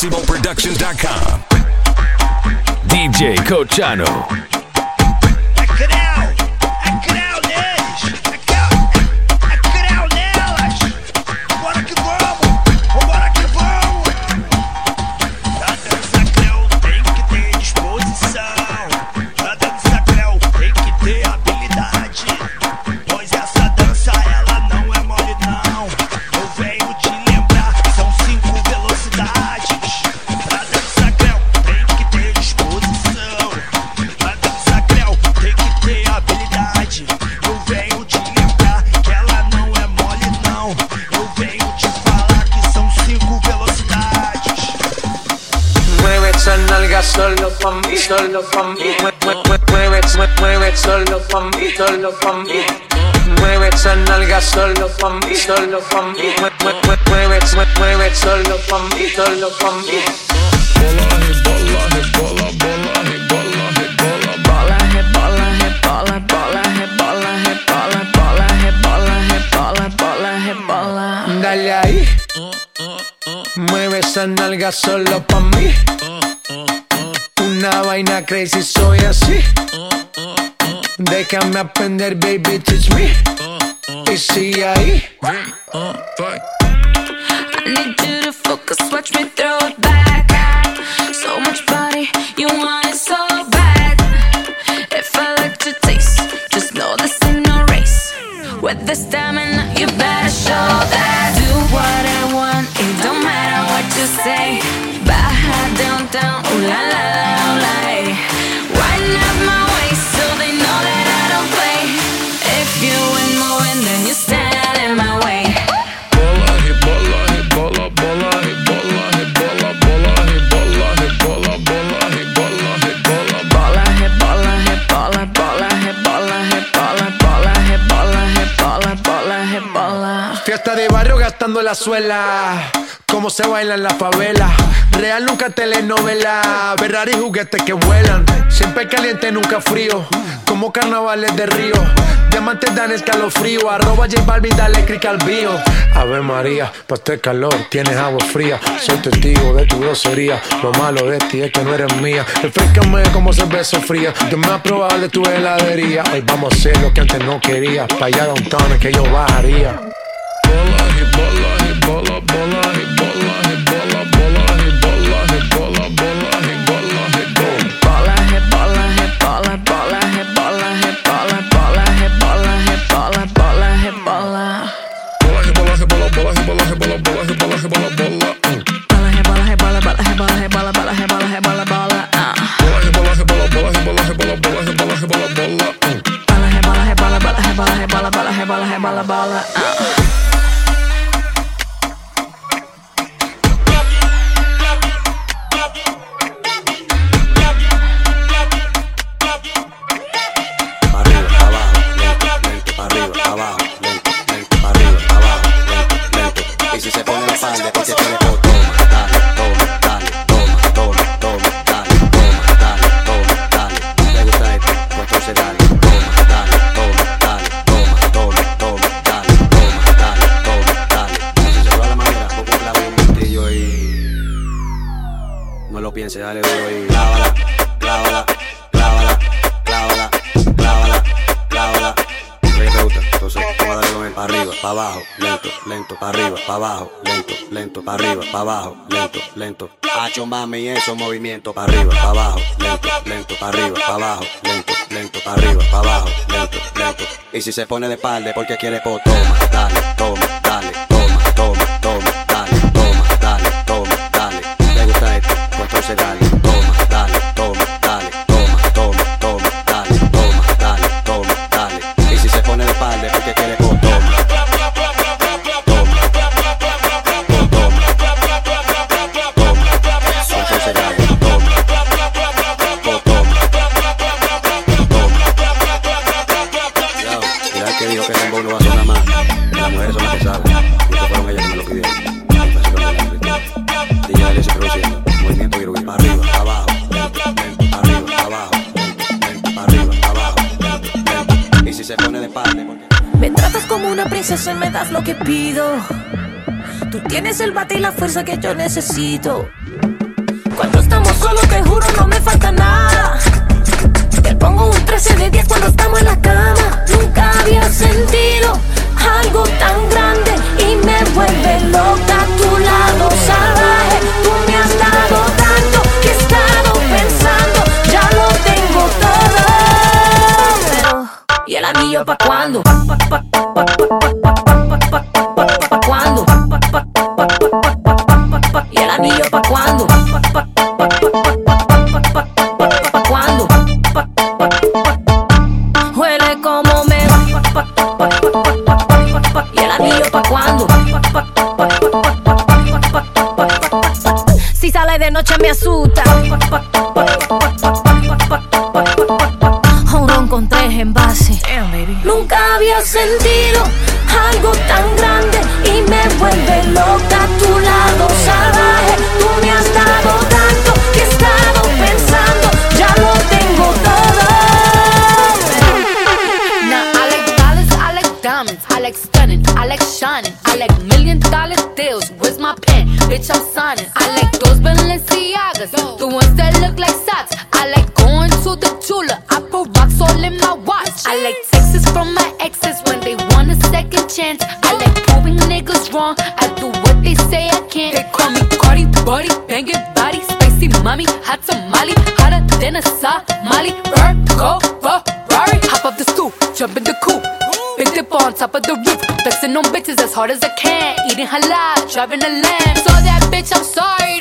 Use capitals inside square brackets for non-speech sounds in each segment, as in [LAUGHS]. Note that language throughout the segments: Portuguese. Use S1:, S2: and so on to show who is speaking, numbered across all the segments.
S1: MassimoProductions.com. DJ Cochano.
S2: solo pa' mí. Mueve, mueve, solo pa' mí, solo pa' mí. Mueve esa nalga solo pa' mí, solo pa' mí. Mueve, mueve, solo pa' mí, solo pa' mí. Bola, bola, bola, bola. Dale ahí, mueve esa nalga solo pa' mí. una vaina crazy, soy así. Déjame aprender, baby, teach me. Y sigue ahí. I need you to focus, watch me throw it back. So much body, you want it so bad. If I like to taste, just know this ain't no race. With the stamina, you better. Gata de barrio gastando la suela. Cómo se baila en la favela. Real nunca telenovela. Ferrari juguetes que vuelan. Siempre caliente, nunca frío. Como carnavales de río. Diamantes dan escalofrío. Arroba J Balvin, dale click al bio. Ave María, pa' este calor tienes agua fría. Soy testigo de tu grosería. Lo malo de ti es que no eres mía. Refrescame como cerveza fría. Yo me probable de tu heladería. Hoy vamos a hacer lo que antes no quería. Pa' allá downtown es que yo bajaría. bola, bola. toma, dale, toma, dale, toma, toma, toma, dale, toma, dale, toma, dale. Te gusta esto, pues dale, toma, dale, toma, dale, toma, toma, toma,
S3: dale, toma, dale, toma, dale. La manera, un y lo pienses,
S4: dale y gusta? Entonces, para arriba, para abajo lento, para arriba, para abajo, lento, lento, para arriba, para abajo, lento, lento. Hacho mami, eso movimiento, para arriba, para abajo, lento, lento, para arriba, para abajo, lento, lento, para arriba, para abajo, lento, lento. Y si se pone de espalda porque quiere, po, toma, dale, toma,
S3: Me tratas como una princesa y me das lo que pido. Tú tienes el bate y la fuerza que yo necesito. Cuando estamos solos, te juro, no me falta nada. Te pongo un 13 de 10 cuando estamos en la cama. Nunca había sentido algo tan grande y me vuelve loca a tu lado salvaje. Tú me has dado tanto que he estado pensando, ya lo tengo todo. ¿y el anillo pa' cuándo? Pa, pa, pa, pa cuándo? ¿Y el anillo pa cuándo? ¿Pa cuándo? Huele como me va. ¿Y el anillo pa cuándo? Si sale de noche me asusta. Un ron con tres envases había sentido algo tan grande y me vuelve loca a tu lado salvaje. Tú me has dado tanto que he estado pensando, ya lo tengo todo.
S5: Now I like dollars, I like diamonds, I like stunning, I like shining, I like million dollar deals. Where's my pen? Bitch, I'm signing. I like those Balenciagas, the ones that look like socks. I like going to the Tula. I put rocks all in my watch. I like texts from my exes when they want a second chance. I like proving niggas wrong. I do what they say I can't. They call me Cardi, body, banging body, spicy mommy, hot tamale, hotter than a Somali. Virgo, Ferrari, hop off the stoop, jump in the coupe. Big dip on top of the roof, flexing on bitches as hard as I can. Eating halal, driving a lamb. So that bitch, I'm sorry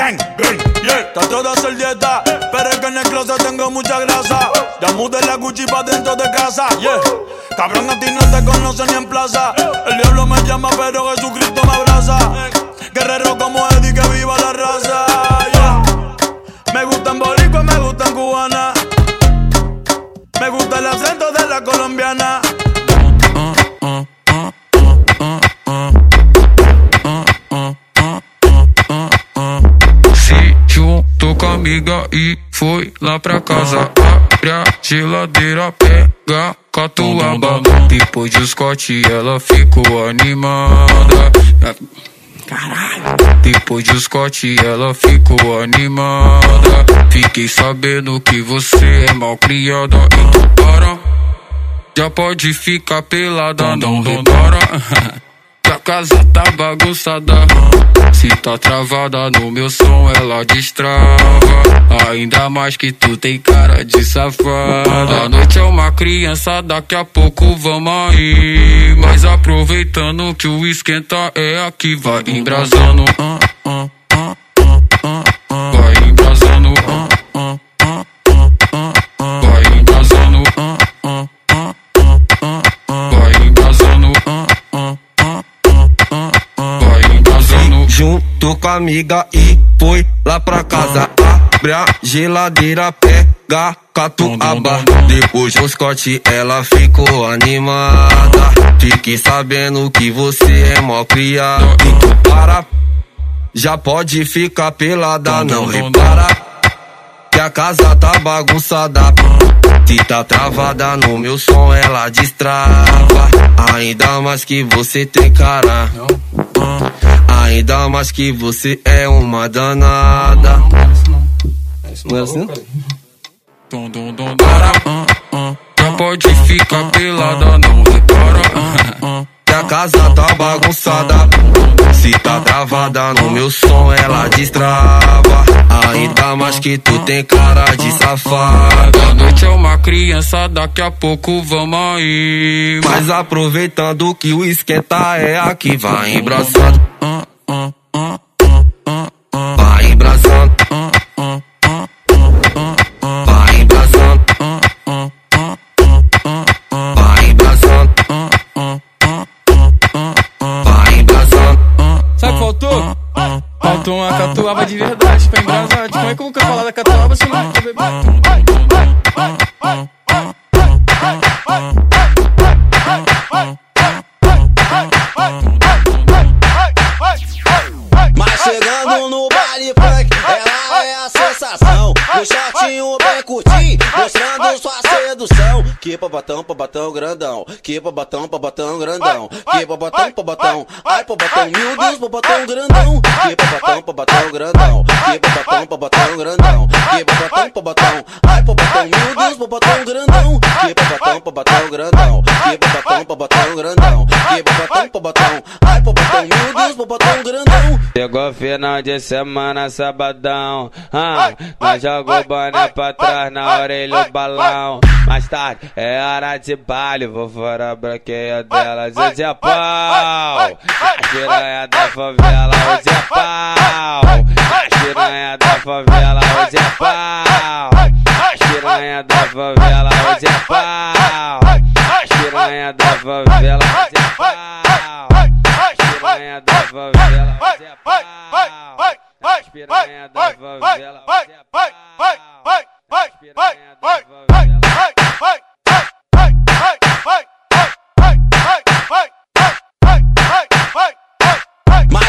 S5: gang. gang,
S6: Yeah, trato de hacer dieta, pero es que en el closet tengo mucha grasa. Ya mudé la Gucci pa' dentro de casa, yeah. Cabrón, a ti no te conocen ni en plaza. El diablo me llama, pero Jesucristo me abraza. Guerrero como Eddie, que viva la raza, yeah. Me gustan boricua, me gustan cubana. Me gusta el acento de la colombiana.
S7: Se com a amiga e foi lá pra casa. Abre a geladeira, pega catuaba. Depois de Scott, ela ficou animada. Caralho. Depois de Scott, ela ficou animada. Fiquei sabendo que você é mal criada. Então para. Já pode ficar pelada, não repara. [LAUGHS] Que a casa tá bagunçada. Se tá travada no meu som, ela destrava. Ainda mais que tu tem cara de safada. A noite é uma criança, daqui a pouco vamos aí. Mas aproveitando que o esquenta é aqui, vai embrasando. ah,
S8: a amiga e foi lá pra casa. Abre a geladeira, pega catuaba. Depois do Scott, ela ficou animada. Fique sabendo que você é mó criado. Para, já pode ficar pelada, não repara. Que a casa tá bagunçada. Se tá travada no meu som, ela destrava. Ainda mais que você tem cara. Ainda mais que você é uma danada. Não é assim?
S7: Dum, dum, dum, para, ah, ah. Já pode ficar pelada, não repara. ah, ah.
S8: Que minha casa tá bagunçada. Se tá travada no meu som, ela destrava. Ainda mais que tu tem cara de safada.
S7: A noite é uma criança, daqui a pouco vamos aí.
S8: Mas aproveitando que o esquenta é aqui, vai embraçando.
S9: Que
S10: babatão, babatão grandão. Que babatão, babatão grandão. Que babatão, babatão. Ai, babatão, meu Deus, babatão grandão. Que babatão, babatão grandão. Que babatão, babatão grandão. Que babatão, babatão. Ai, babatão, meu Deus, babatão grandão. Que babatão, babatão grandão. Que babatão, babatão grandão. Que babatão, babatão. Ai, babatão, meu Deus, babatão grandão.
S11: Chegou final de semana, sabadão. Ah, nós joga o boné pra trás na orelha o balão. Mais tarde é hora de baile, vou fora a branqueia delas. Hoje é pau, a piranha da favela. Hoje é pau, a piranha da favela. Hoje é pau, a piranha da favela. Hoje é pau, a piranha da favela. Hoje é pau, favela. Hoje é pau. As piranha da favela, hoje é pau. As piranha da favela.
S10: Mas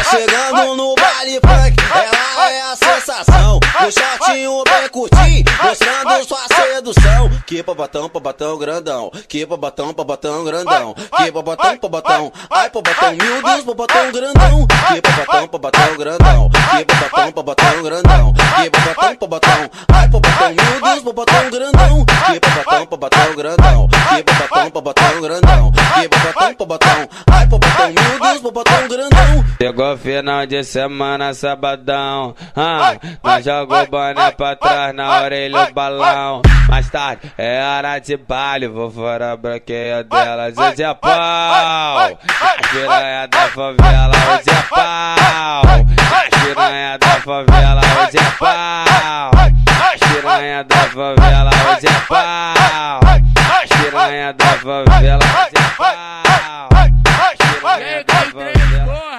S10: chegando no baile funk, ela é a sensação. O shortinho bem curtinho, mostrando sua sedução. Que babatão, babatão grandão. Que babatão, babatão grandão. Que babatão, babatão. Ai, babatão, meu Deus, babatão grandão. Que babatão, babatão grandão. Que babatão, babatão grandão. Que babatão, babatão. Ai, babatão, meu Deus, babatão grandão. Que babatão, babatão grandão. Que babatão, babatão grandão. Que babatão, babatão. Ai, babatão, meu Deus, babatão grandão.
S11: Chegou final de semana, sabadão. Ah, nós jogou boné pra trás na orelha o balão. Mais tarde é hora de baile, vou fora a branqueia dela. Hoje é pau, piranha da favela. Hoje é pau, piranha da favela. Hoje é pau, piranha da favela. Hoje é pau, piranha da favela. Hoje é pau, piranha da favela.